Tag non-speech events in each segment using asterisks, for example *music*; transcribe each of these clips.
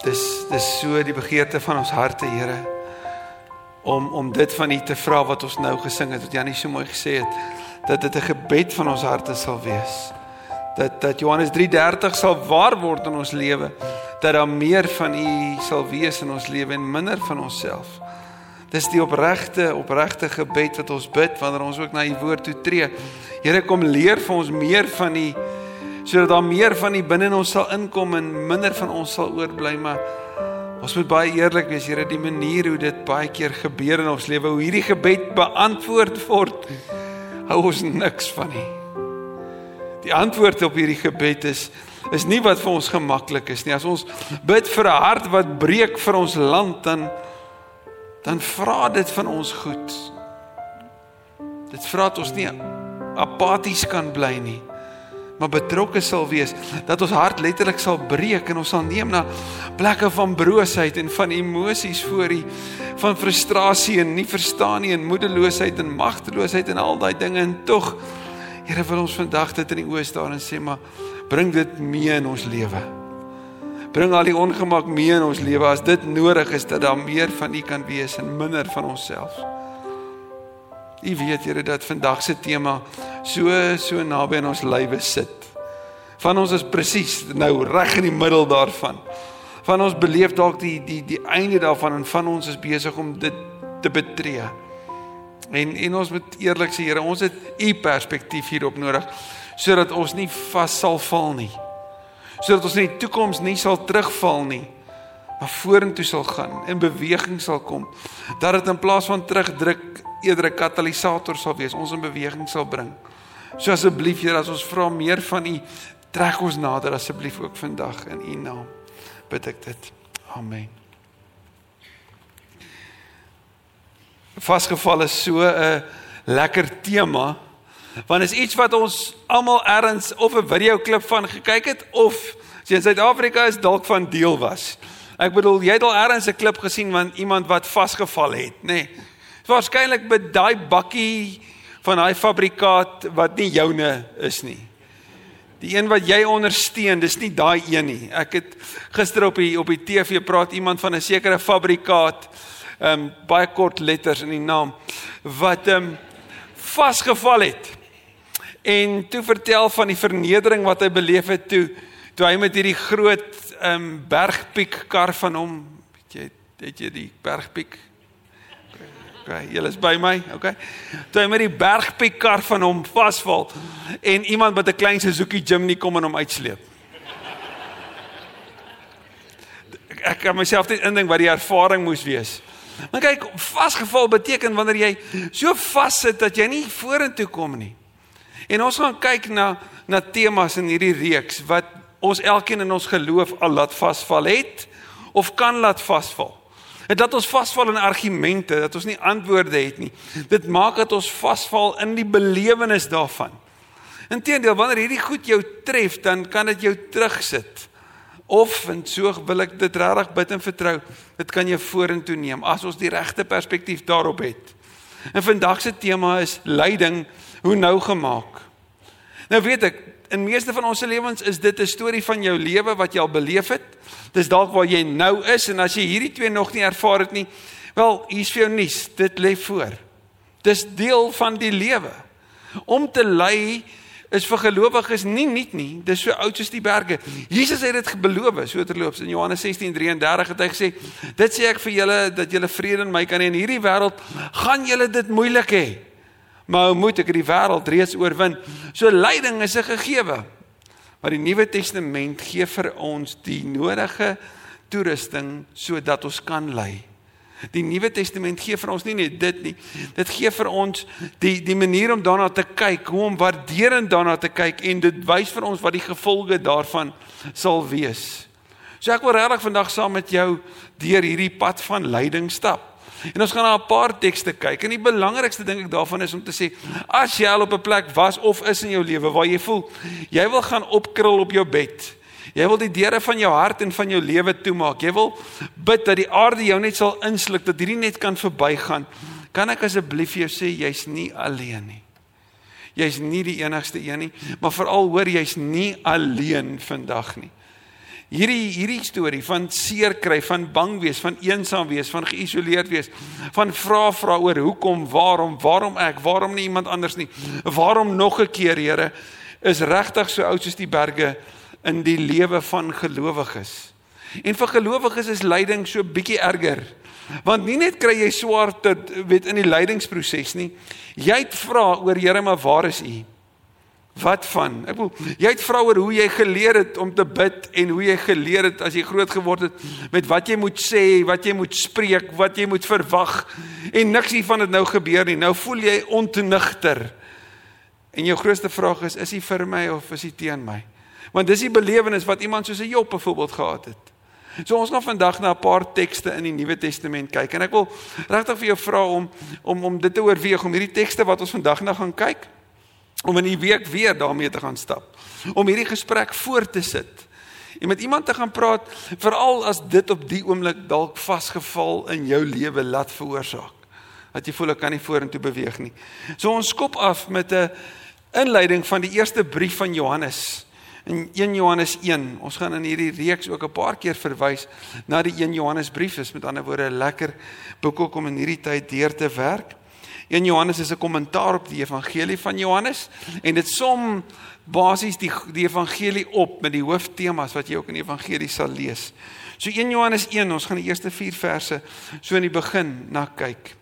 Dis dis so die begeerte van ons harte, Here, om om dit van U te vra wat ons nou gesing het, wat Janie so mooi gesê het, dat dit 'n gebed van ons harte sal wees. Dat dat Johannes 3:30 sal waar word in ons lewe, dat daar meer van U sal wees in ons lewe en minder van onsself. Dis die opregte opregte gebed wat ons bid wanneer ons ook na U woord toe tree. Here kom leer vir ons meer van U sodat daar meer van U binne in ons sal inkom en minder van ons sal oorbly, maar ons moet baie eerlik wees, Here, die manier hoe dit baie keer gebeur in ons lewe, hoe hierdie gebed beantwoord word, hou ons niks van nie. Die antwoord op hierdie gebed is is nie wat vir ons gemaklik is nie. As ons bid vir 'n hart wat breek vir ons land, dan dan vra dit van ons goed. Dit vra dat ons nie apaties kan bly nie, maar betrokke sal wees, dat ons hart letterlik sal breek en ons sal neem na plekke van broosheid en van emosies voor U, van frustrasie en nie verstaan nie en moedeloosheid en magteloosheid en al daai dinge en tog Here wil ons vandag dit in die oë staan en sê maar bring dit mee in ons lewe. Bring al die ongemak mee in ons lewe as dit nodig is dat daar meer van U kan wees en minder van onsself. U weet Here dat vandag se tema so so naby aan ons lywe sit. Van ons is presies nou reg in die middel daarvan. Van ons beleef dalk die die die einde daarvan en van ons is besig om dit te betree. En en ons moet eerlik sê Here, ons het u perspektief hierop nodig sodat ons nie vas sal val nie sodat ons in die toekoms nie sal terugval nie maar vorentoe sal gaan en beweging sal kom dat dit in plaas van terugdruk eerder 'n katalisator sal wees ons in beweging sal bring so asseblief Here as ons vra meer van u trek ons nader asseblief ook vandag in u naam bid ek dit amen vasgevall is so 'n lekker tema Want is iets wat ons almal erns of 'n videoklip van gekyk het of as jy in Suid-Afrika is dalk van deel was. Ek bedoel jy het al erns 'n klip gesien van iemand wat vasgeval het, nê? Nee. Waarskynlik met daai bakkie van daai fabrikaat wat nie joune is nie. Die een wat jy ondersteun, dis nie daai een nie. Ek het gister op die op die TV praat iemand van 'n sekere fabrikaat, ehm um, baie kort letters in die naam wat ehm um, vasgeval het en toe vertel van die vernedering wat hy beleef het toe toe hy met hierdie groot ehm um, bergpiek kar van hom weet jy het jy die bergpiek OK jy is by my OK toe hy met die bergpiek kar van hom vasval en iemand met 'n klein Suzuki Jimny kom en hom uitsleep. Ek kan myself net indink wat die ervaring moes wees. Maar kyk vasgeval beteken wanneer jy so vassit dat jy nie vorentoe kom nie. En ons gaan kyk na na temas in hierdie reeks wat ons elkeen in ons geloof al laat vasval het of kan laat vasval. Dit laat ons vasval in argumente dat ons nie antwoorde het nie. Dit maak dat ons vasval in die belewenis daarvan. Inteendeel wanneer hierdie goed jou tref, dan kan dit jou terugsit. Of en so wil ek dit regtig bid en vertrou, dit kan jou vorentoe neem as ons die regte perspektief daarop het. En vandag se tema is lyding hoe nou gemaak. Nou weet ek, in meeste van ons lewens is dit 'n storie van jou lewe wat jy al beleef het. Dis dalk waar jy nou is en as jy hierdie twee nog nie ervaar het nie, wel, hier's vir jou nuus, dit lê voor. Dis deel van die lewe. Om te ly is vir gelowiges nie nuut nie. Dis so oud soos die berge. Jesus het dit beloof, so terloops in Johannes 16:33 het hy gesê, "Dit sê ek vir julle dat julle vrede in my kan hê in hierdie wêreld gaan julle dit moeilik hê." Maar hoe moet ek die wêreld reeds oorwin? So lyding is 'n gegewe. Maar die Nuwe Testament gee vir ons die nodige toerusting sodat ons kan ly. Die Nuwe Testament gee vir ons nie net dit nie. Dit gee vir ons die die manier om daarna te kyk, hoe om waarderend daarna te kyk en dit wys vir ons wat die gevolge daarvan sal wees. So ek wil regtig vandag saam met jou deur hierdie pad van lyding stap. En ons gaan na 'n paar tekste kyk. En die belangrikste ding ek daarvan is om te sê, as jy al op 'n plek was of is in jou lewe waar jy voel jy wil gaan opkrul op jou bed. Jy wil die deure van jou hart en van jou lewe toemaak. Jy wil bid dat die aarde jou net sal insluk, dat hierdie net kan verbygaan. Kan ek asseblief vir jou sê jy's nie alleen nie. Jy's nie die enigste een nie, maar veral hoor jy's nie alleen vandag nie. Hierdie hierdie storie van seer kry, van bang wees, van eensaam wees, van geïsoleerd wees, van vra vra oor hoekom, waarom, waarom ek, waarom nie iemand anders nie. Waarom nog 'n keer, Here, is regtig so oud soos die berge in die lewe van gelowiges. En vir gelowiges is lyding so bietjie erger. Want nie net kry jy swaar dit weet in die lydingsproses nie. Jy het vra oor Here, maar waar is U? Wat van? Ek bedoel, jy het vra oor hoe jy geleer het om te bid en hoe jy geleer het as jy groot geword het met wat jy moet sê, wat jy moet spreek, wat jy moet verwag en niks hiervan het nou gebeur nie. Nou voel jy ontnigter. En jou grootste vraag is, is hy vir my of is hy teen my? Want dis die belewenis wat iemand soos 'n Job byvoorbeeld gehad het. So ons gaan vandag na 'n paar tekste in die Nuwe Testament kyk en ek wil regtig vir jou vra om om om dit te oorweeg om hierdie tekste wat ons vandag nou gaan kyk om in die week weer daarmee te gaan stap. Om hierdie gesprek voort te sit. En met iemand te gaan praat, veral as dit op die oomblik dalk vasgeval in jou lewe laat veroorsaak. Dat jy voel ek kan nie vorentoe beweeg nie. So ons skop af met 'n inleiding van die eerste brief van Johannes. In 1 Johannes 1. Ons gaan in hierdie reeks ook 'n paar keer verwys na die 1 Johannes brief. Dis met ander woorde 'n lekker boek om in hierdie tyd deur te werk. 1 Johannes is 'n kommentaar op die evangelie van Johannes en dit som basies die die evangelie op met die hooftemas wat jy ook in die evangelie sal lees. So 1 Johannes 1, ons gaan die eerste 4 verse so in die begin na kyk.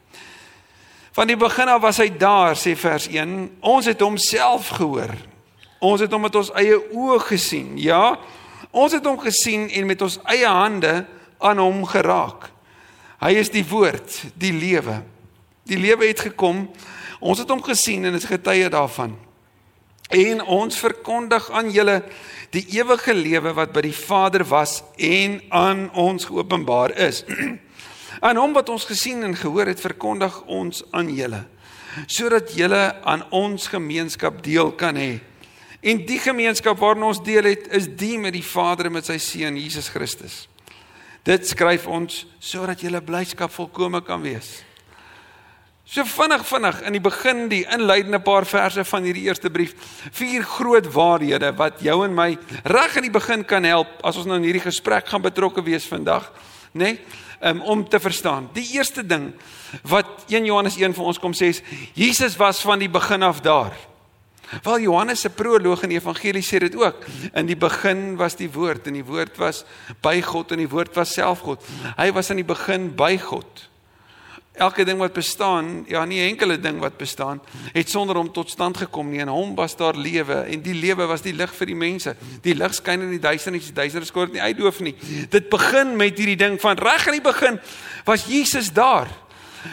Van die begin af was hy daar, sê vers 1. Ons het hom self gehoor. Ons het hom met ons eie oë gesien. Ja, ons het hom gesien en met ons eie hande aan hom geraak. Hy is die woord, die lewe. Die lewe het gekom. Ons het hom gesien en is getuie daarvan. En ons verkondig aan julle die ewige lewe wat by die Vader was en aan ons geopenbaar is. *clears throat* aan hom wat ons gesien en gehoor het, verkondig ons aan julle sodat julle aan ons gemeenskap deel kan hê. En die gemeenskap waarin ons deel het, is die met die Vader en met sy seun Jesus Christus. Dit skryf ons sodat julle blydskap volkome kan wees. So vinnig vinnig in die begin die inleidende paar verse van hierdie eerste brief, vier groot waarhede wat jou en my reg in die begin kan help as ons nou in hierdie gesprek gaan betrokke wees vandag, nê? Nee? Um, om te verstaan. Die eerste ding wat 1 Johannes 1 vir ons kom sê is Jesus was van die begin af daar. Wel Johannes se proloog in die evangelie sê dit ook. In die begin was die woord en die woord was by God en die woord was self God. Hy was aan die begin by God elke ding wat bestaan, ja nie enkele ding wat bestaan, het sonder hom tot stand gekom nie. In hom was daar lewe en die lewe was die lig vir die mense. Die lig skyn in die duisternis, die duisternis kon dit nie uitdoof nie. Dit begin met hierdie ding van reg in die begin was Jesus daar.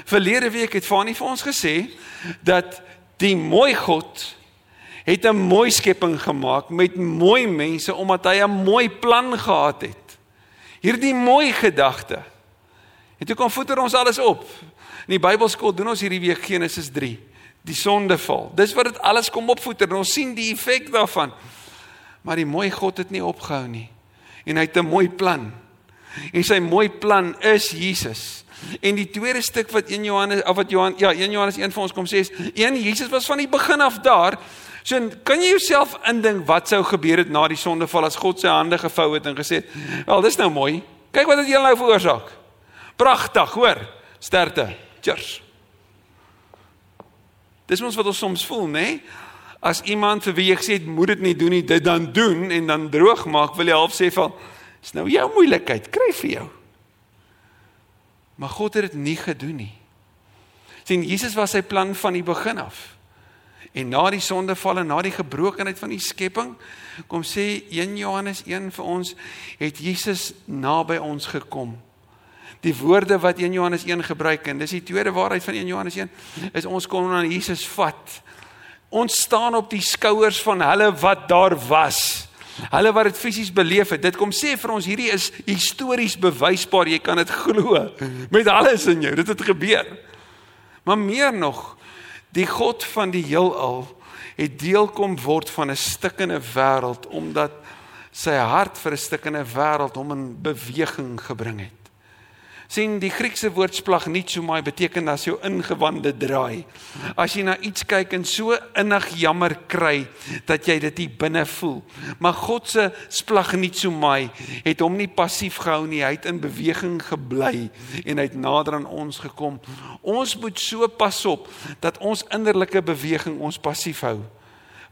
Verlede week het Fanie vir ons gesê dat die mooi God het 'n mooi skepping gemaak met mooi mense omdat hy 'n mooi plan gehad het. Hierdie mooi gedagte. En toe kom voeter ons alles op. In die Bybelskool doen ons hierdie week Genesis 3, die sondeval. Dis wat dit alles kom opvoeter en ons sien die effek daarvan. Maar die mooi God het nie opgehou nie. En hy het 'n mooi plan. En sy mooi plan is Jesus. En die tweede stuk wat 1 Johannes of wat Johan ja 1 Johannes 1 vir ons kom sê is een Jesus was van die begin af daar. So kan jy jouself indink wat sou gebeur het na die sondeval as God sy hande gevou het en gesê het, "Wel, dis nou mooi. Kyk wat dit julle nou veroorsaak." Pragtig, hoor. Sterkte. Cheers. Dis mos wat ons soms voel, nê? Nee? As iemand vir wie jy gesê het moet dit nie doen nie, dit dan doen en dan droog maak, wil jy half sê van is nou jou moeilikheid, kry vir jou. Maar God het dit nie gedoen nie. sien Jesus was sy plan van die begin af. En na die sondeval en na die gebrokenheid van die skepping, kom sê 1 Johannes 1 vir ons, het Jesus naby ons gekom die woorde wat 1 Johannes 1 gebruik en dis die tweede waarheid van 1 Johannes 1 is ons kom aan Jesus vat. Ons staan op die skouers van hulle wat daar was. Hulle wat dit fisies beleef het. Dit kom sê vir ons hierdie is histories bewysbaar. Jy kan dit glo met alles in jou. Dit het gebeur. Maar meer nog, die God van die heelal het deel kom word van 'n stikkende wêreld omdat sy hart vir 'n stikkende wêreld hom in beweging gebring het. Sien die Griekse woord splagnitzomai beteken as jou ingewande draai. As jy na iets kyk en so innig jammer kry dat jy dit hier binne voel. Maar God se splagnitzomai het hom nie passief gehou nie, hy het in beweging gebly en hy het nader aan ons gekom. Ons moet so pas op dat ons innerlike beweging ons passief hou.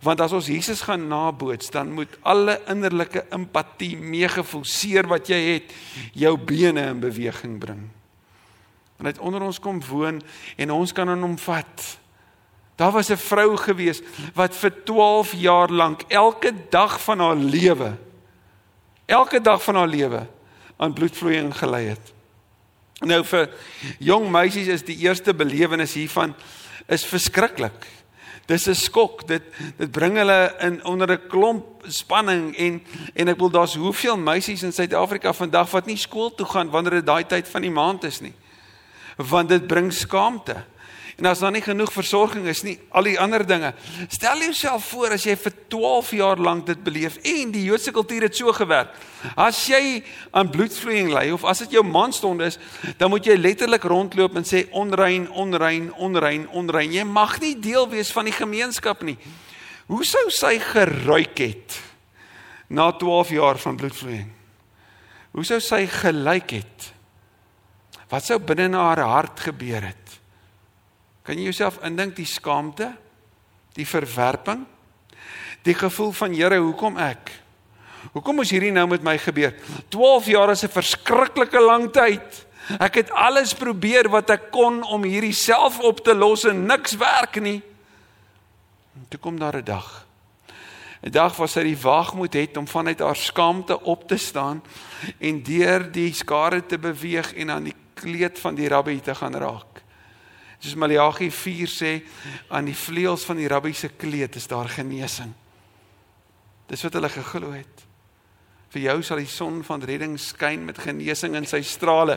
Want as ons Jesus gaan naboots, dan moet alle innerlike empatie, meegevoel, seer wat jy het, jou bene in beweging bring. En hy het onder ons kom woon en ons kan aan hom vat. Daar was 'n vrou gewees wat vir 12 jaar lank elke dag van haar lewe elke dag van haar lewe aan bloedvloeiing gely het. Nou vir jong meisies is die eerste belewenis hiervan is verskriklik. Dis 'n skok. Dit dit bring hulle in onder 'n klomp spanning en en ek wil daar's hoeveel meisies in Suid-Afrika vandag wat nie skool toe gaan wanneer dit daai tyd van die maand is nie. Want dit bring skaamte. En as daar nie genoeg versorging is nie, al die ander dinge. Stel jouself voor as jy vir 12 jaar lank dit beleef en die Joodse kultuur het so gewerk. As jy aan bloedvloeiing ly of as dit jou maandstond is, dan moet jy letterlik rondloop en sê onrein, onrein, onrein, onrein. Jy mag nie deel wees van die gemeenskap nie. Hoe sou sy geruik het na 12 jaar van bloedvloeiing? Hoe sou sy gelyk het? Wat sou binne in haar hart gebeur het? Kan jy jouself indink die skaamte, die verwerping, die gevoel van Here, hoekom ek? Hoekom moes hierdie nou met my gebeur? 12 jaar is 'n verskriklike lang tyd. Ek het alles probeer wat ek kon om hierdie self op te los en niks werk nie. Toe kom daar 'n dag. 'n Dag waar sy die waagmoed het om vanuit haar skaamte op te staan en deur die skare te beweeg en aan die kleed van die rabbi te gaan raak. Soos Maleagi 4 sê, aan die vleuels van die rabbi se kleed is daar genesing. Dis wat hulle geglo het. Vir jou sal die son van redding skyn met genesing in sy strale.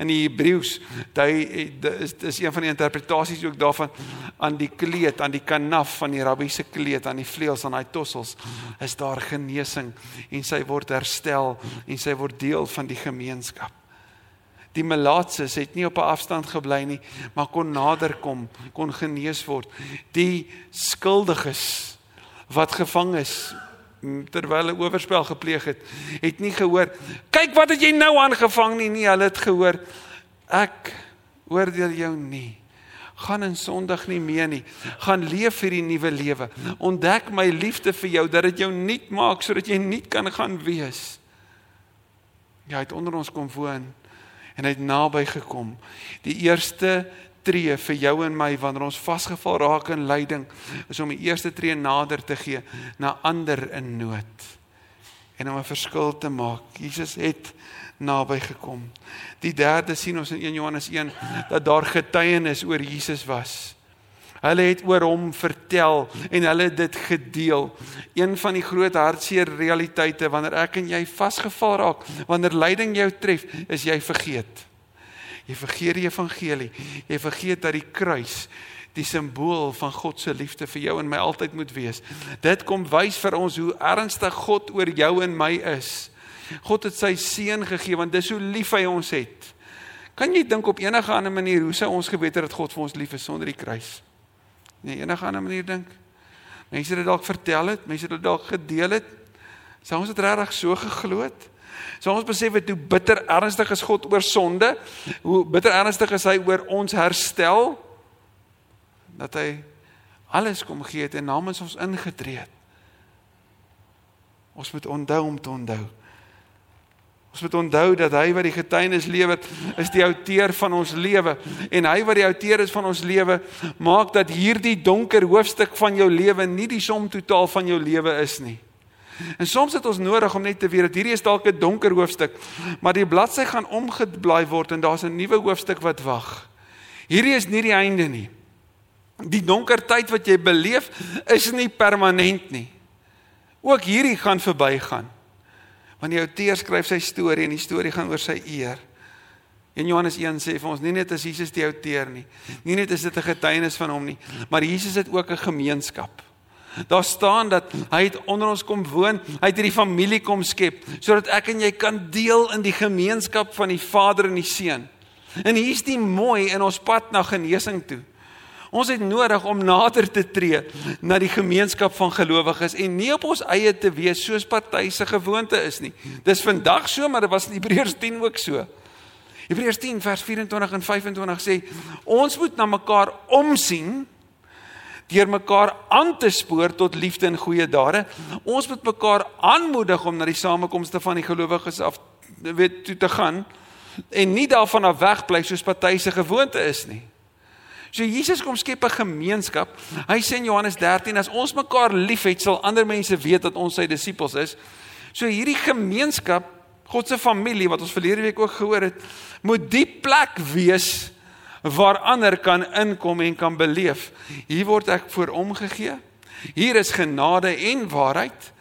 In die Hebreëus, dit is dis een van die interpretasies ook daarvan aan die kleed, aan die kanaf van die rabbi se kleed, aan die vleuels aan daai tossels is daar genesing en sy word herstel en sy word deel van die gemeenskap. Die melaatses het nie op 'n afstand gebly nie, maar kon nader kom, kon genees word. Die skuldiges wat gevang is terwyl hulle oorspel gepleeg het, het nie gehoor, "Kyk wat het jy nou aangevang nie." Nee, hulle het gehoor, "Ek oordeel jou nie." gaan in sondig nie meer nie. Gaan leef hierdie nuwe lewe. Ontdek my liefde vir jou dat dit jou nuut maak sodat jy nuut kan gaan wees. Jy ja, het onder ons kom woon en hy het naby gekom. Die eerste tree vir jou en my wanneer ons vasgeval raak in lyding is om die eerste tree nader te gee na ander in nood en om 'n verskil te maak. Jesus het naby gekom. Die derde sien ons in 1 Johannes 1 dat daar getuienis oor Jesus was. Hulle het oor hom vertel en hulle het dit gedeel. Een van die groot hartseer realiteite wanneer ek en jy vasgeval raak, wanneer lyding jou tref, is jy vergeet. Jy vergeet die evangelie. Jy vergeet dat die kruis die simbool van God se liefde vir jou en my altyd moet wees. Dit kom wys vir ons hoe ernstig God oor jou en my is. God het sy seun gegee want dis hoe lief hy ons het. Kan jy dink op enige ander manier hoe sou ons geweet het dat God vir ons lief is sonder die kruis? Nee, enige ander manier dink. Mense het dit dalk vertel het, mense het dit dalk gedeel het. Sou ons dit regtig so geglo het? Sou ons besef het hoe bitter ernstig is God oor sonde? Hoe bitter ernstig is hy oor ons herstel? Dat hy alles kom gee het en namens ons ingetree het. Ons moet onthou om te onthou. Ons moet onthou dat hy wat die getuienis lewer, is die outeur van ons lewe en hy wat die outeur is van ons lewe, maak dat hierdie donker hoofstuk van jou lewe nie die som totaal van jou lewe is nie. En soms het ons nodig om net te weet dat hierdie is dalk 'n donker hoofstuk, maar die bladsy gaan omgeblaai word en daar's 'n nuwe hoofstuk wat wag. Hierdie is nie die einde nie. Die donker tyd wat jy beleef is nie permanent nie. Ook hierdie gaan verbygaan. Want die outeur skryf sy storie en die storie gaan oor sy eer. En Johannes 1 sê vir ons nie net as Jesus die outeur nie. Nie net is dit 'n getuienis van hom nie, maar Jesus het ook 'n gemeenskap. Daar staan dat hy het onder ons kom woon, hy het hierdie familie kom skep sodat ek en jy kan deel in die gemeenskap van die Vader en die Seun. En hier's die mooi in ons pad na genesing toe. Ons het nodig om nader te tree na die gemeenskap van gelowiges en nie op ons eie te wees soos party se gewoonte is nie. Dis vandag so, maar dit was in Hebreërs 10 ook so. Hebreërs 10 vers 24 en 25 sê ons moet na mekaar omsien deur mekaar aan te spoor tot liefde en goeie dade. Ons moet mekaar aanmoedig om na die samekomste van die gelowiges af weet toe te gaan en nie daarvan af wegbly soos party se gewoonte is nie. So Jesus kom skep 'n gemeenskap. Hy sê in Johannes 13 as ons mekaar liefhet, sal ander mense weet dat ons sy disippels is. So hierdie gemeenskap, God se familie wat ons verlede week ook gehoor het, moet die plek wees waar ander kan inkom en kan beleef. Hier word ek voor omgegee. Hier is genade en waarheid.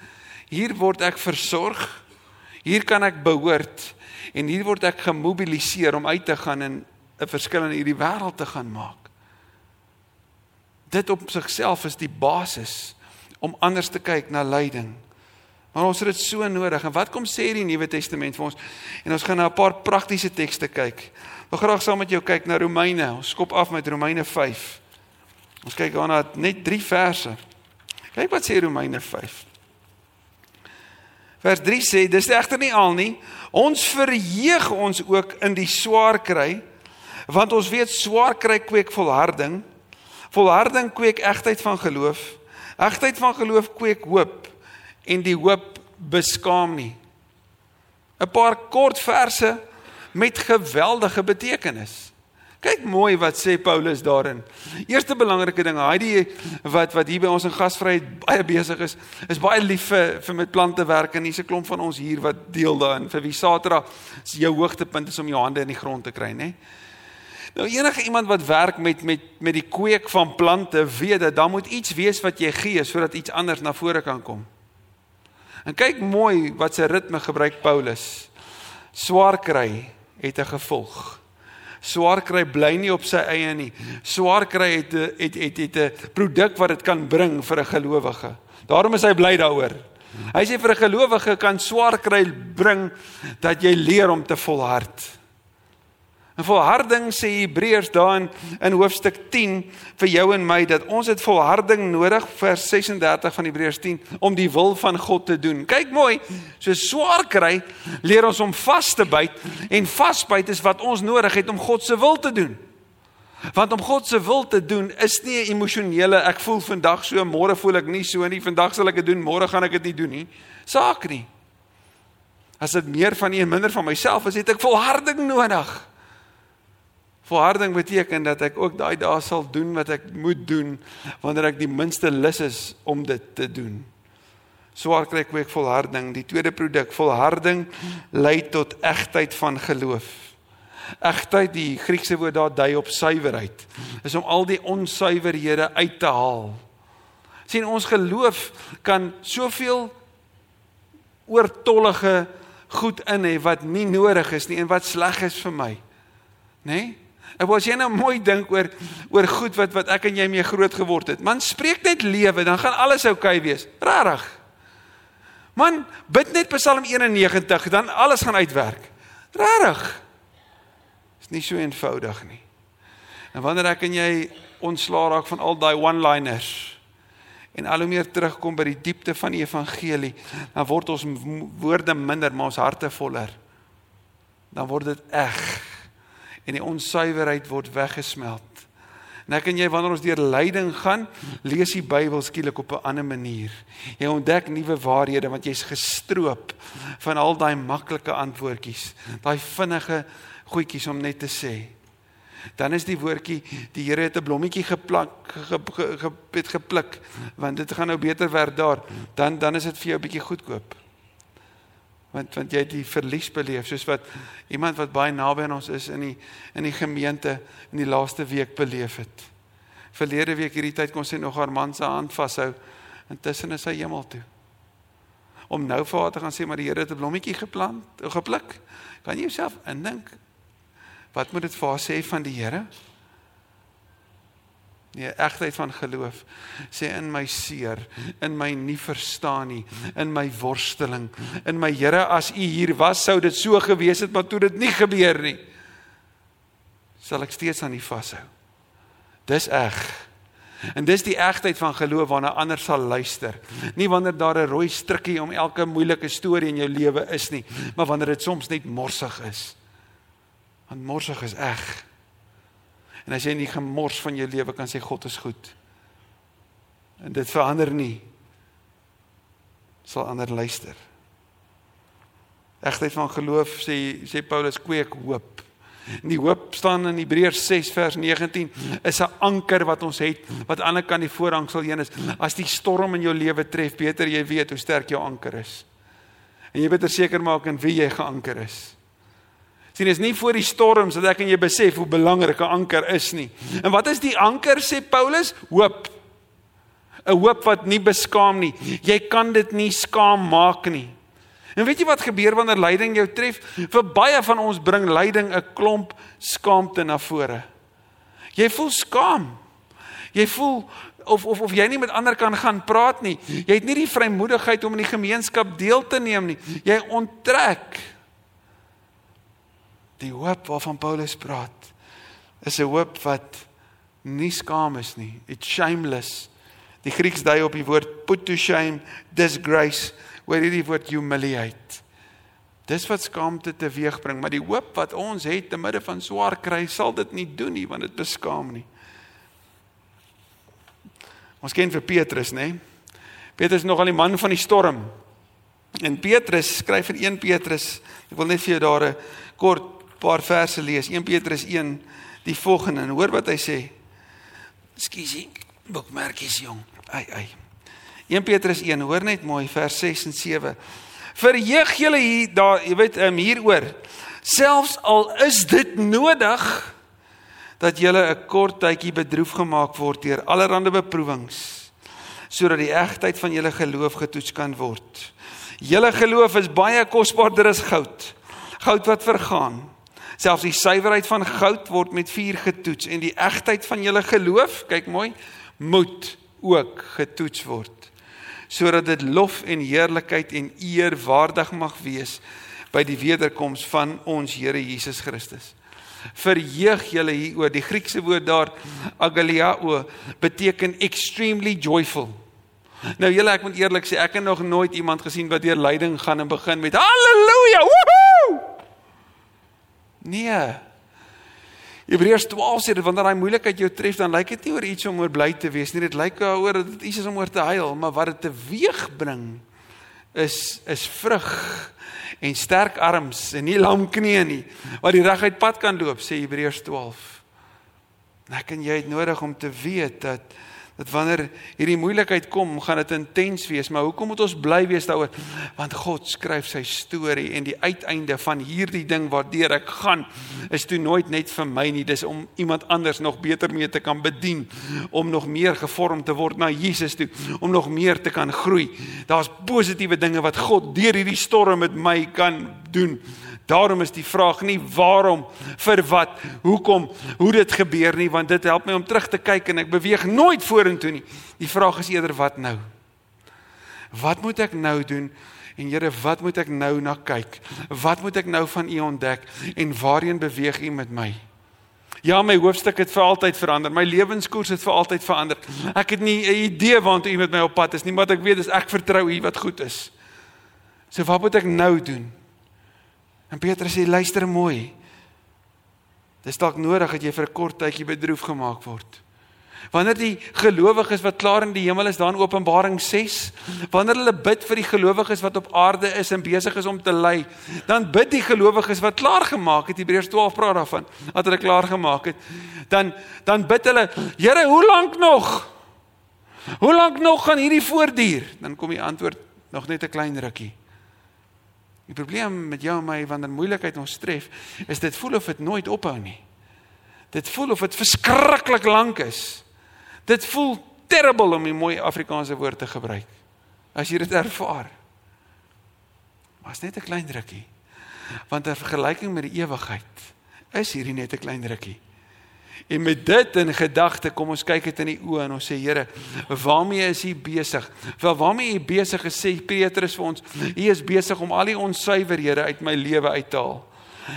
Hier word ek versorg. Hier kan ek behoort en hier word ek gemobiliseer om uit te gaan en 'n verskil in hierdie wêreld te gaan maak dit op sigself is die basis om anders te kyk na lyding. Maar ons het dit so nodig. En wat kom sê die Nuwe Testament vir ons? En ons gaan na 'n paar praktiese tekste kyk. Ek wil graag saam met jou kyk na Romeine. Ons skop af met Romeine 5. Ons kyk daarna net 3 verse. Kyk wat sê Romeine 5. Vers 3 sê dis egter nie al nie. Ons verheug ons ook in die swaar kry want ons weet swaar kry kweek volharding. Volharding kweek egtheid van geloof. Egtheid van geloof kweek hoop en die hoop beskaam nie. 'n Paar kort verse met geweldige betekenis. Kyk mooi wat sê Paulus daarin. Eerste belangrike ding, hy die wat wat hier by ons in gasvryheid baie besig is, is baie lief vir vir met plante werk en hier's 'n klomp van ons hier wat deel daarin. Vir wie Saterdag jou hoogtepunt is om jou hande in die grond te kry, nê? Nou enige iemand wat werk met met met die kweek van plante weet dat daar moet iets wees wat jy gee sodat iets anders na vore kan kom. En kyk mooi wat se ritme gebruik Paulus. Swaar kry het 'n gevolg. Swaar kry bly nie op sy eie nie. Swaar kry het het het het 'n produk wat dit kan bring vir 'n gelowige. Daarom is hy bly daaroor. Hy sê vir 'n gelowige kan swaar kry bring dat jy leer om te volhard. En volharding sê Hebreërs daarin in hoofstuk 10 vir jou en my dat ons het volharding nodig vers 36 van Hebreërs 10 om die wil van God te doen. Kyk mooi, so swaar kry leer ons om vas te byt en vasbyt is wat ons nodig het om God se wil te doen. Want om God se wil te doen is nie 'n emosionele ek voel vandag so, môre voel ek nie so nie, vandag sal ek dit doen, môre gaan ek dit nie doen nie. Saak nie. As dit meer van nie en minder van myself is, het ek volharding nodig. Volharding beteken dat ek ook daai dae sal doen wat ek moet doen wanneer ek die minste lus is om dit te doen. Swaar kry ek volharding. Die tweede produk, volharding lei tot egtheid van geloof. Egtheid, die Griekse woord daar dui op suiwerheid, is om al die onsuiverhede uit te haal. sien ons geloof kan soveel oortollige goed in hê wat nie nodig is nie en wat sleg is vir my. Nê? Nee? Ek wou as jy nou mooi dink oor oor goed wat wat ek en jy mee groot geword het. Man, spreek net lewe, dan gaan alles oukei okay wees. Regtig. Man, bid net Psalm 91, dan alles gaan uitwerk. Regtig. Is nie so eenvoudig nie. En wanneer ek en jy ontslaa raak van al daai one-liners en al hoe meer terugkom by die diepte van die evangelie, dan word ons woorde minder, maar ons harte voller. Dan word dit eg en die onsuiverheid word weggesmelt. En ek en jy wanneer ons deur lyding gaan, lees die Bybel skielik op 'n ander manier. Jy ontdek nuwe waarhede want jy's gestroop van al daai maklike antwoordjies, daai vinnige goedjies om net te sê. Dan is die woordjie die Here het 'n blommetjie geplak ge, ge, ge, het gepluk want dit gaan nou beter werk daar. Dan dan is dit vir jou 'n bietjie goedkoop want want jy het die verlies beleef soos wat iemand wat baie naby aan ons is in die in die gemeente in die laaste week beleef het. Verlede week hierdie tyd kon sy nog haar man se hand vashou intussen is hy hemel toe. Om nou vir haar te gaan sê maar die Here het 'n blommetjie geplant, gepluk. Kan jy jouself indink wat moet dit vir haar sê van die Here? Nee, egtheid van geloof sê in my seer, in my nie verstaan nie, in my worsteling, in my Here as U hier was, sou dit so gewees het, maar toe dit nie gebeur nie. sal ek steeds aan U vashou. Dis eg. En dis die egtheid van geloof waarna ander sal luister. Nie wanneer daar 'n rooi strikkie om elke moeilike storie in jou lewe is nie, maar wanneer dit soms net morsig is. Want morsig is eg. En as jy in die gemors van jou lewe kan sê God is goed. En dit verander nie sal ander luister. Egtheid van geloof sê sê Paulus kweek hoop. En die hoop staan in Hebreërs 6 vers 19 is 'n anker wat ons het wat aan die kant die voorhang sal heen is. As die storm in jou lewe tref, beter jy weet hoe sterk jou anker is. En jy beter seker maak in wie jy geanker is. Sien, is nie voor die storm sodat ek en jy besef hoe belangrik 'n anker is nie. En wat is die anker sê Paulus? Hoop. 'n Hoop wat nie beskaam nie. Jy kan dit nie skaam maak nie. En weet jy wat gebeur wanneer lyding jou tref? Vir baie van ons bring lyding 'n klomp skaamte na vore. Jy voel skaam. Jy voel of of of jy nie met ander kan gaan praat nie. Jy het nie die vrymoedigheid om in die gemeenskap deel te neem nie. Jy onttrek. Die hoop waarvan Paulus praat is 'n hoop wat nie skaam is nie. It's shameless. Die Grieks dui op die woord put to shame, disgrace oor hierdie woord humiliate. Dis wat skaamte teweegbring, maar die hoop wat ons het te midde van swaar kry, sal dit nie doen nie want dit beskaam nie. Ons ken vir Petrus, nê? Petrus is nogal die man van die storm. En Petrus skryf in 1 Petrus, ek wil net vir jou daar 'n kort paar verse lees. 1 Petrus 1 die volgende en hoor wat hy sê. Skiesie, boekmerkies jong. Ai ai. 1 Petrus 1, hoor net mooi vers 6 en 7. Verheug julle hier daar, jy weet, um, hieroor. Selfs al is dit nodig dat julle 'n kort tydjie bedroef gemaak word deur allerlei beproewings sodat die egtheid van julle geloof getoets kan word. Julle geloof is baie kosbaarder as goud. Goud wat vergaan. Selfs die suiwerheid van goud word met vuur getoets en die egtheid van julle geloof, kyk mooi, moet ook getoets word sodat dit lof en heerlikheid en eer waardig mag wees by die wederkoms van ons Here Jesus Christus. Verheug julle hieroor. Die Griekse woord daar agaliao beteken extremely joyful. Nou julle ek moet eerlik sê ek het nog nooit iemand gesien wat deur lyding gaan en begin met haleluja. Woohoo! Nee. Hebreërs 12 sê dat wanneer daai moeilikheid jou tref, dan lyk dit nie oor iets om oor bly te wees nie. Dit lyk oor dat dit iets is om oor te huil, maar wat dit teweeg bring is is vrug en sterk arms en nie lam knieë nie wat die reguit pad kan loop, sê Hebreërs 12. Ek en jy het nodig om te weet dat dat wanneer hierdie moeilikheid kom, gaan dit intens wees, maar hoekom moet ons bly wees daaroor? Want God skryf sy storie en die uiteinde van hierdie ding waardeur ek gaan is toe nooit net vir my nie, dis om iemand anders nog beter mee te kan bedien, om nog meer gevorm te word na Jesus toe, om nog meer te kan groei. Daar's positiewe dinge wat God deur hierdie storm met my kan doen. Daarom is die vraag nie waarom, vir wat, hoekom, hoe dit gebeur nie, want dit help my om terug te kyk en ek beweeg nooit vorentoe nie. Die vraag is eerder wat nou? Wat moet ek nou doen? En Here, wat moet ek nou na kyk? Wat moet ek nou van U ontdek en waarheen beweeg U met my? Ja, my hoofstuk het vir altyd verander. My lewenskoers het vir altyd verander. Ek het nie 'n idee waantoe U met my op pad is nie, maar ek weet dis ek vertrou U wat goed is. So wat moet ek nou doen? En Petrus sê luister mooi. Dis dalk nodig dat jy vir 'n kort tydjie bedroef gemaak word. Wanneer die gelowiges wat klaar in die hemel is, daar in Openbaring 6, wanneer hulle bid vir die gelowiges wat op aarde is en besig is om te ly, dan bid die gelowiges wat klaar gemaak het, Hebreërs 12 praat daarvan, dat hulle klaar gemaak het, dan dan bid hulle, Here, hoe lank nog? Hoe lank nog gaan hierdie voortduur? Dan kom die antwoord, nog net 'n klein rukkie. Die probleem met jou en my wanneer moeilikheid ons tref, is dit voel of dit nooit ophou nie. Dit voel of dit verskriklik lank is. Dit voel terrible om 'n mooi Afrikaanse woord te gebruik. As jy dit ervaar. Maar is net 'n klein drukkie. Want 'n vergelyking met die ewigheid is hierdie net 'n klein drukkie. En met dit in gedagte kom ons kyk dit in die oë en ons sê Here, waarmee is U besig? Wel waarmee U besig is sê Petrus vir ons, U is besig om al die onsuiverhede uit my lewe uit te haal.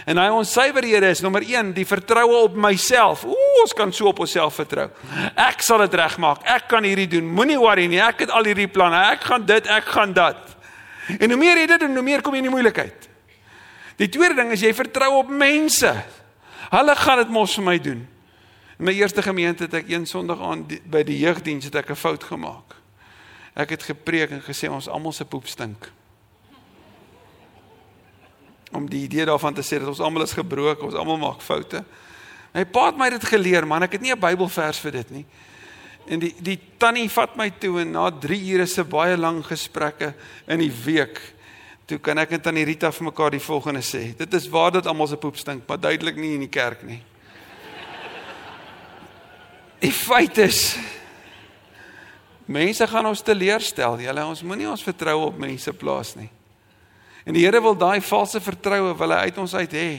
En hy onsuiverhede is nommer 1, die vertroue op myself. Ooh, ons kan so op onsself vertrou. Ek sal dit regmaak. Ek kan hierdie doen. Moenie worry nie. Ek het al hierdie planne. Ek gaan dit, ek gaan dat. En hoe meer jy dit doen, hoe meer kom jy in die moeilikheid. Die tweede ding is jy vertrou op mense. Hulle gaan dit mos vir my doen. In my eerste gemeente het ek een Sondag aan by die jeugdiens het ek 'n fout gemaak. Ek het gepreek en gesê ons almal se poep stink. Om die idee daarvan te sê dat ons almal is gebroken, ons almal maak foute. My pa het my dit geleer, man. Ek het nie 'n Bybelvers vir dit nie. En die die tannie vat my toe en na 3 ure se baie lang gesprekke in die week toe kan ek en tannie Rita vir mekaar die volgende sê. Dit is waar dit almal se poep stink, maar duidelik nie in die kerk nie. Die feit is mense gaan ons teleurstel. Julle ons moenie ons vertroue op mense plaas nie. En die Here wil daai valse vertroue wil hy uit ons uit hê.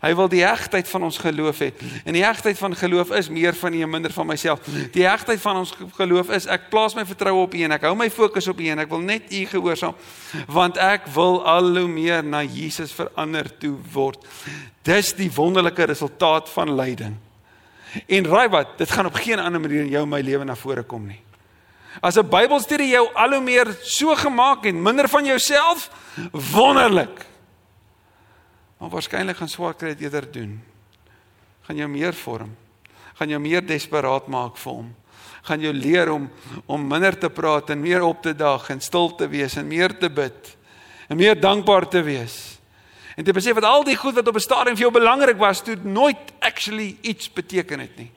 Hy wil die hegtheid van ons geloof hê. En die hegtheid van geloof is meer van U en minder van myself. Die hegtheid van ons geloof is ek plaas my vertroue op U en ek hou my fokus op U en ek wil net U gehoorsaam want ek wil al hoe meer na Jesus verander toe word. Dis die wonderlike resultaat van lyding. En raai wat, dit gaan op geen ander manier in jou my lewe na vore kom nie. As 'n Bybelstudie jou al hoe meer so gemaak en minder van jouself, wonderlik. Maar waarskynlik gaan swaar kry dit eerder doen. Gaan jou meer vorm. Gaan jou meer desperaat maak vir hom. Gaan jou leer om om minder te praat en meer op te daag en stil te wees en meer te bid en meer dankbaar te wees. En te besef dat al die goed wat op 'n stadium vir jou belangrik was, toe nooit actually iets beteken het nie.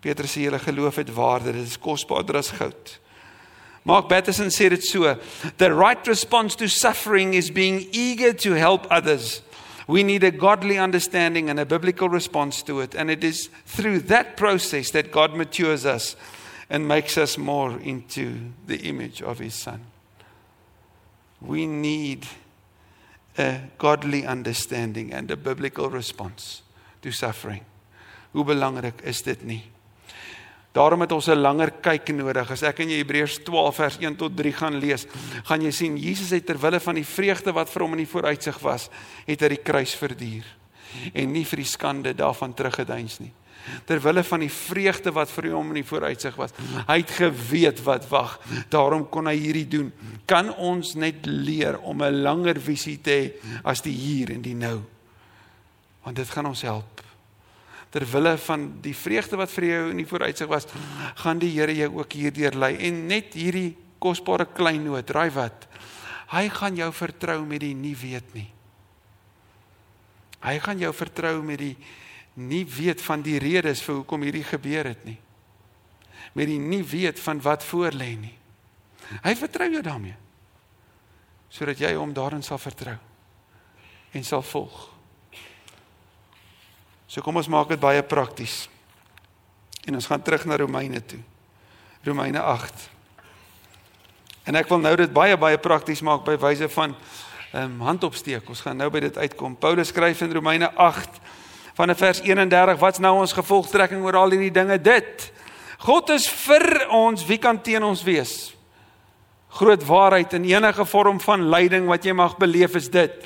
Petrus sê julle geloof het waarde, dit is kosbaarder as goud. Mark Batterson sê dit so: The right response to suffering is being eager to help others. We need a godly understanding and a biblical response to it, and it is through that process that God matures us and makes us more into the image of his son. We need a godly understanding and a biblical response to suffering. Hoe belangrik is dit nie? Daarom het ons 'n langer kyk nodig. As ek in Hebreërs 12 vers 1 tot 3 gaan lees, gaan jy sien Jesus het ter wille van die vreugde wat vir hom in die vooruitsig was, het hy die kruis verduur en nie vir die skande daarvan teruggeduins nie. Ter wille van die vreugde wat vir hom in die vooruitsig was, hy het geweet wat wag. Daarom kon hy hierdie doen. Kan ons net leer om 'n langer visie te hê as die hier en die nou? Want dit gaan ons help ter wille van die vreugde wat vir jou in die vooruitsig was, gaan die Here jou ook hierdeur lei en net hierdie kosbare klein noot, raai wat? Hy gaan jou vertrou met die nie weet nie. Hy gaan jou vertrou met die nie weet van die redes vir hoekom hierdie gebeur het nie. Met die nie weet van wat voor lê nie. Hy vertrou jou daarmee. Sodat jy hom daarin sal vertrou en sal volg. So kom ons maak dit baie prakties. En ons gaan terug na Romeine toe. Romeine 8. En ek wil nou dit baie baie prakties maak by wyse van ehm um, handopsteek. Ons gaan nou by dit uitkom. Paulus skryf in Romeine 8 van vers 31, wat's nou ons gevolgtrekking oor al hierdie dinge? Dit. God is vir ons, wie kan teen ons wees? Groot waarheid in enige vorm van lyding wat jy mag beleef is dit.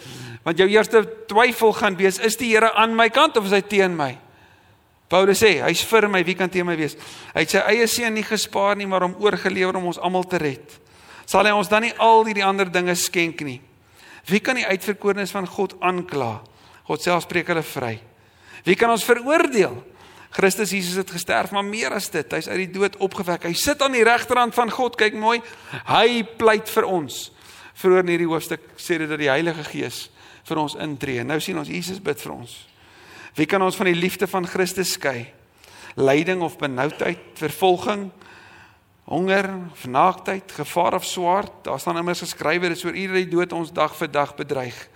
Want jou eerste twyfel gaan wees, is die Here aan my kant of is hy teen my? Paulus sê, hy's vir my, wie kan teen my wees? Hy het sy eie seun nie gespaar nie, maar hom oorgelewer om ons almal te red. Sal hy ons dan nie al hierdie ander dinge skenk nie? Wie kan die uitverkorenes van God aankla? God self spreek hulle vry. Wie kan ons veroordeel? Christus Jesus het gesterf, maar meer as dit, hy's uit die dood opgewek. Hy sit aan die regterhand van God, kyk mooi. Hy pleit vir ons. Vroeër in hierdie hoofstuk sê dit dat die Heilige Gees vir ons intree. Nou sien ons Jesus bid vir ons. Wie kan ons van die liefde van Christus skei? Lyding of benoudheid, vervolging, honger, vernaaktheid, gevaar of swaard? Daar staan immers geskrywe dit is oor iedere dood ons dag vir dag bedreig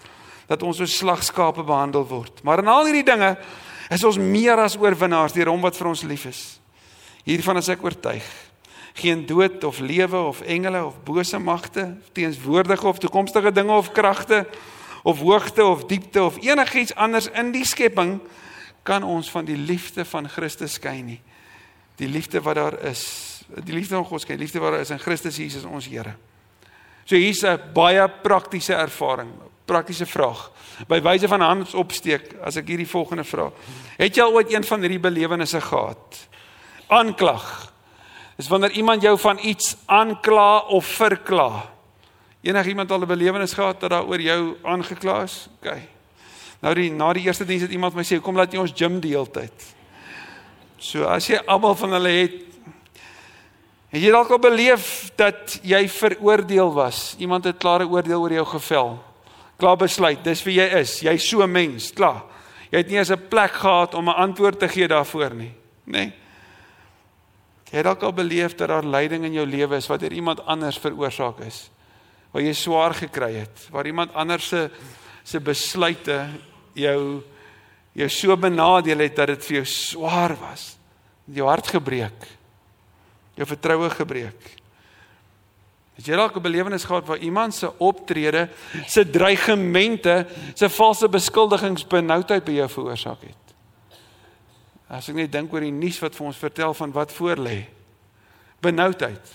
dat ons soos slagskape behandel word. Maar in al hierdie dinge is ons meer as oorwinnaars deur hom wat vir ons lief is. Hiervan is ek oortuig. Geen dood of lewe of engele of bose magte, teenswoordige of toekomstige dinge of kragte of hoogte of diepte of enigiets anders in die skepping kan ons van die liefde van Christus skei nie. Die liefde wat daar is, die liefde van God skei, liefde wat daar is in Christus Jesus ons Here. So hier's 'n baie praktiese ervaring, praktiese vraag. By wyse van hands opsteek as ek hierdie volgende vra. Het jy al ooit een van hierdie belewennisse gehad? Aanklag. Dis wanneer iemand jou van iets aankla of verkla. Enig iemand al 'n belewenis gehad dat daar oor jou aangekla is? OK. Nou die na die eerste diens het iemand my sê kom laat jy ons gym die hele tyd. So as jy almal van hulle het het jy dalk al beleef dat jy veroordeel was. Iemand het klare oordeel oor jou gevel. Klaar besluit, dis wie jy is. Jy's so 'n mens, klaar. Jy het nie eens 'n plek gehad om 'n antwoord te gee daarvoor nie, nê? Nee. Jy het dalk al beleef dat daar lyding in jou lewe is wat deur iemand anders veroorsaak is. Waar jy swaar gekry het, waar iemand anders se se besluite jou jou so benadeel het dat dit vir jou swaar was. Jou hart gebreek. Jou vertroue gebreek. Het jy dalk 'n belewenis gehad waar iemand se optrede, se dreigemente, se valse beskuldigings benoudheid by jou veroorsaak het? As ek net dink oor die nuus wat vir ons vertel van wat voor lê. Benoudheid.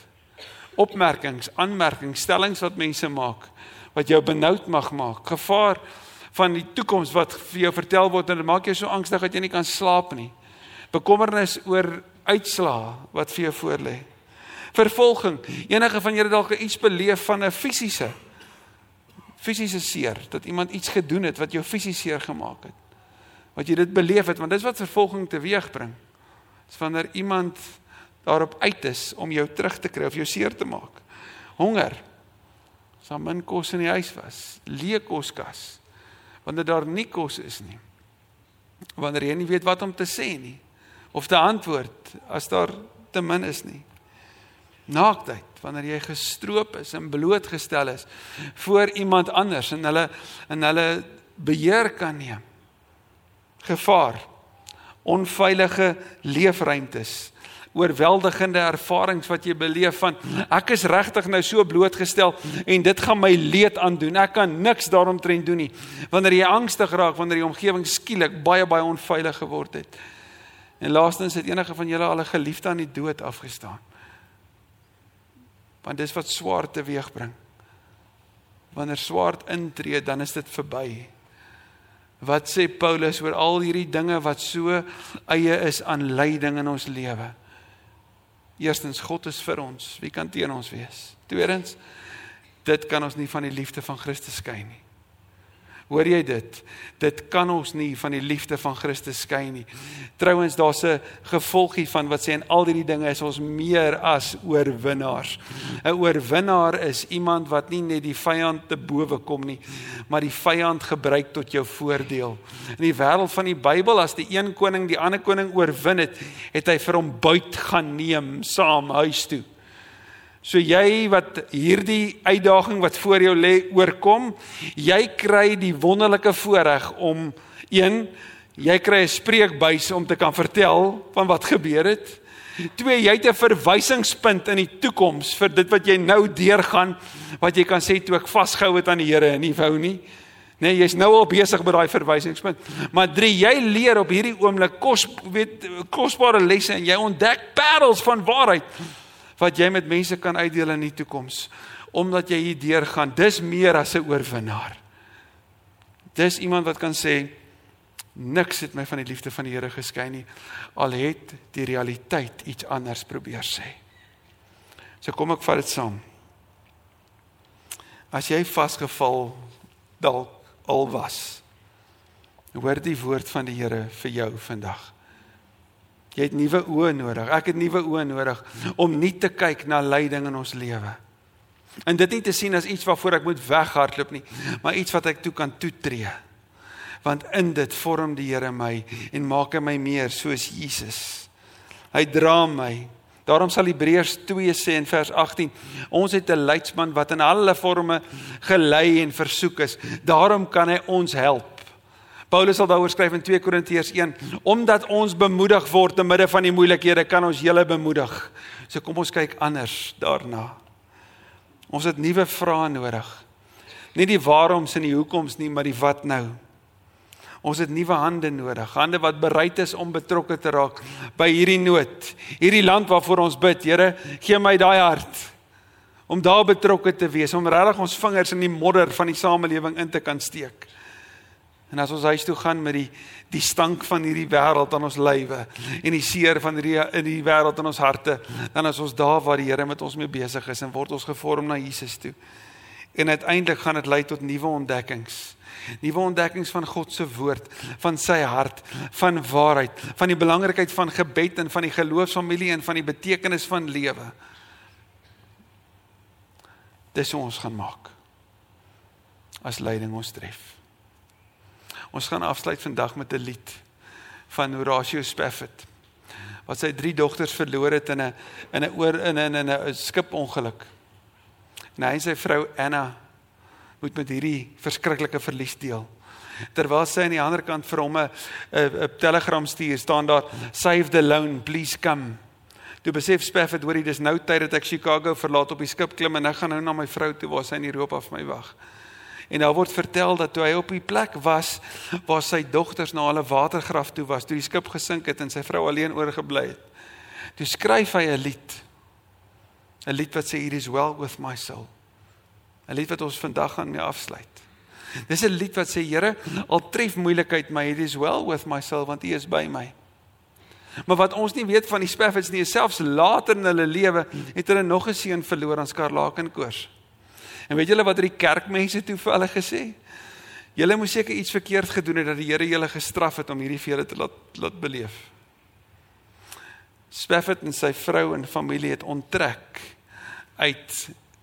Opmerkings, aanmerkings, stellings wat mense maak wat jou benoud mag maak. Gevaar van die toekoms wat vir jou vertel word en dit maak jou so angstig dat jy nie kan slaap nie. Bekommernis oor uitslaa wat vir jou voorlê. Vervolging. Enige van julle dalk iets beleef van 'n fisiese fisiese seer, dat iemand iets gedoen het wat jou fisies seer gemaak het. Wat jy dit beleef het, want dis wat vervolging teweegbring. Dis wanneer iemand daarop uit is om jou terug te kry of jou seer te maak. Honger. Saam min kos in die huis was, leë koskas wanneer daar nie kos is nie. Wanneer jy nie weet wat om te sê nie of te antwoord as daar te min is nie. Naaktheid wanneer jy gestroop is en blootgestel is voor iemand anders en hulle en hulle beheer kan neem. Gevaar. Onveilige leefruimtes oorweldigende ervarings wat jy beleef van ek is regtig nou so blootgestel en dit gaan my leed aandoen. Ek kan niks daaromtrent doen nie. Wanneer jy angstig raak, wanneer die omgewing skielik baie baie onveilig geword het. En laastens het enige van julle al 'n geliefde aan die dood afgestaan. Want dis wat swaar teweeg bring. Wanneer swaard intree, dan is dit verby. Wat sê Paulus oor al hierdie dinge wat so eie is aan lyding in ons lewe? Eerstens God is vir ons. Wie kan teen ons wees? Tweedens dit kan ons nie van die liefde van Christus skei nie. Hoor jy dit? Dit kan ons nie van die liefde van Christus skei nie. Trouwens daar's 'n gevolgie van wat sê en al hierdie dinge is ons meer as oorwinnaars. 'n Oorwinnaar is iemand wat nie net die vyand te bowe kom nie, maar die vyand gebruik tot jou voordeel. In die wêreld van die Bybel as die een koning die ander koning oorwin het, het hy vir hom buit gaan neem saam huis toe. So jy wat hierdie uitdaging wat voor jou lê oorkom, jy kry die wonderlike voorreg om een jy kry 'n spreekbuis om te kan vertel van wat gebeur het. Twee, jy het 'n verwysingspunt in die toekoms vir dit wat jy nou deurgaan, wat jy kan sê toe ek vasgehou het aan die Here en nie wou nie. Nee, jy's nou al besig met daai verwysingspunt. Maar drie, jy leer op hierdie oomblik kos weet kosbare lesse en jy ontdek parels van waarheid wat jy met mense kan uitdeel in die toekoms omdat jy hier deurgaan dis meer as 'n oorwinnaar. Dis iemand wat kan sê niks het my van die liefde van die Here geskei nie al het die realiteit iets anders probeer sê. So kom ek vat dit saam. As jy vasgeval dalk al was hoor die woord van die Here vir jou vandag Jy het nuwe oë nodig. Ek het nuwe oë nodig om nie te kyk na lyding in ons lewe. En dit nie te sien as iets waarvoor ek moet weghardloop nie, maar iets wat ek toe kan toetree. Want in dit vorm die Here my en maak hy my meer soos Jesus. Hy dra my. Daarom sal Hebreërs 2 sê in vers 18: Ons het 'n leidsman wat in alle forme gelei en versoek is. Daarom kan hy ons help Paulus sal daaroor skryf in 2 Korintiërs 1, omdat ons bemoedig word te midde van die moeilikhede, kan ons julle bemoedig. So kom ons kyk anders daarna. Ons het nuwe vrae nodig. Nie die waaroms en die hoekoms nie, maar die wat nou. Ons het nuwe hande nodig, hande wat bereid is om betrokke te raak by hierdie nood. Hierdie land waarvoor ons bid, Here, gee my daai hart Om daar betrokke te wees, om regtig ons vingers in die modder van die samelewing in te kan steek. En as ons huis toe gaan met die die stank van hierdie wêreld aan ons lywe en die seer van hierdie in die wêreld in ons harte, dan is ons daar waar die Here met ons mee besig is en word ons gevorm na Jesus toe. En uiteindelik gaan dit lei tot nuwe ontdekkings. Nuwe ontdekkings van God se woord, van sy hart, van waarheid, van die belangrikheid van gebed en van die geloofsfamilie en van die betekenis van lewe. Dis hoe ons gaan maak. As leiding ons tref. Ons gaan afsluit vandag met 'n lied van Horatio Spafford wat sy drie dogters verloor het in 'n in 'n oor in 'n in 'n skipongeluk. En hy en sy vrou Anna moet met hierdie verskriklike verlies deel. Terwyl sy aan die ander kant vir hom 'n 'n telegram stuur, staan daar save the lone, please come. Toe besef Spafford hoor hy dis nou tyd dat ek Chicago verlaat op die skip klim en ek gaan nou na my vrou toe waar sy in Europa vir my wag. En daar word vertel dat toe hy op die plek was waar sy dogters na hulle watergraf toe was, toe die skip gesink het en sy vrou alleen oorgebly het. Toe skryf hy 'n lied. 'n Lied wat sê it is well with my soul. 'n lied wat ons vandag gaan mee afsluit. Dis 'n lied wat sê Here, al tref moeilikheid my, it is well with my soul want U is by my. Maar wat ons nie weet van die Spaffords nie, selfs later in hulle lewe het hulle nog 'n seun verloor aan skarlakenkoors. En weet julle wat het die kerkmense toe vir hulle gesê? Julle moes seker iets verkeerd gedoen het dat die Here julle gestraf het om hierdie vir julle te laat laat beleef. Spafford en sy vrou en familie het onttrek uit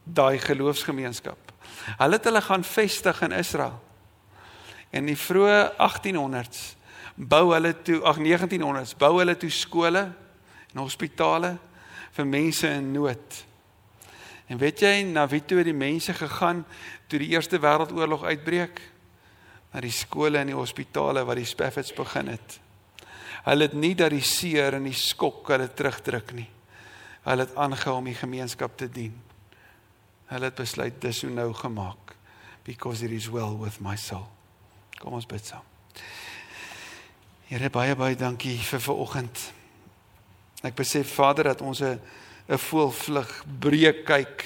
daai geloofsgemeenskap. Hulle het hulle gaan vestig in Israel. In die vroeë 1800s bou hulle toe, ag 1900s bou hulle toe skole en hospitale vir mense in nood. En weet jy na wie toe die mense gegaan toe die Eerste Wêreldoorlog uitbreek? Na die skole en die hospitale waar die Spaffords begin het. Hulle het nie dat die seer en die skok hulle terugdruk nie. Hulle het aangehou om die gemeenskap te dien. Hulle het besluit dis hoe nou gemaak because it is well with my soul. Kom ons bid saam. Here baie baie dankie vir vanoggend. Ek besef Vader dat ons 'n 'n voelvlug breek kyk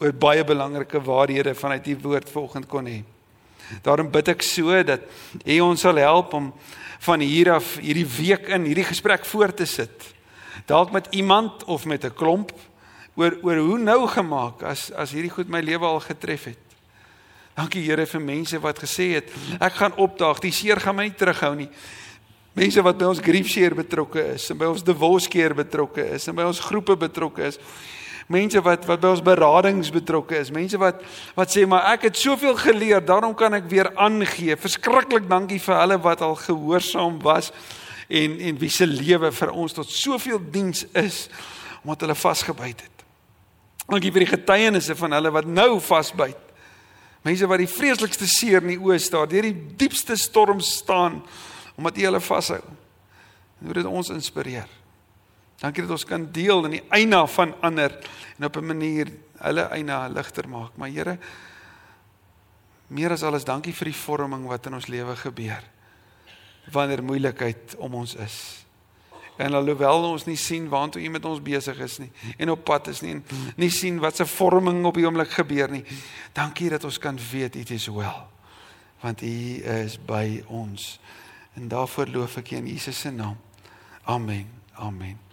oor baie belangrike waarhede vanuit u woord vanoggend kon hê. Daarom bid ek so dat U ons sal help om van hier af hierdie week in hierdie gesprek voort te sit. Dalk met iemand of met 'n klomp oor oor hoe nou gemaak as as hierdie goed my lewe al getref het. Dankie Here vir mense wat gesê het ek gaan opdaag, die seer gaan my nie terughou nie. Mense wat by ons grief share betrokke is, en by ons divorce care betrokke is, en by ons groepe betrokke is. Mense wat wat by ons beradings betrokke is, mense wat wat sê maar ek het soveel geleer, daarom kan ek weer aangee. Verskriklik dankie vir hulle wat al gehoorsaam was en en wie se lewe vir ons tot soveel diens is omdat hulle vasgebyt het. Dankie vir die getuienisse van hulle wat nou vasbyt. Mense wat die vreeslikste seer in die oë staar, deur die diepste storm staan omdat U hulle vashou. En hoe dit ons inspireer. Dankie dat ons kan deel in die eina van ander en op 'n manier hulle eina ligter maak. Maar Here, meer as alles dankie vir die vorming wat in ons lewe gebeur wanneer moeilikheid om ons is. En alhoewel ons nie sien waantoe U met ons besig is nie en op pad is nie en nie sien wat se vorming op die oomblik gebeur nie. Dankie dat ons kan weet dit is wel. Want U is by ons. En daarvoor loof ek U in Jesus se naam. Amen. Amen.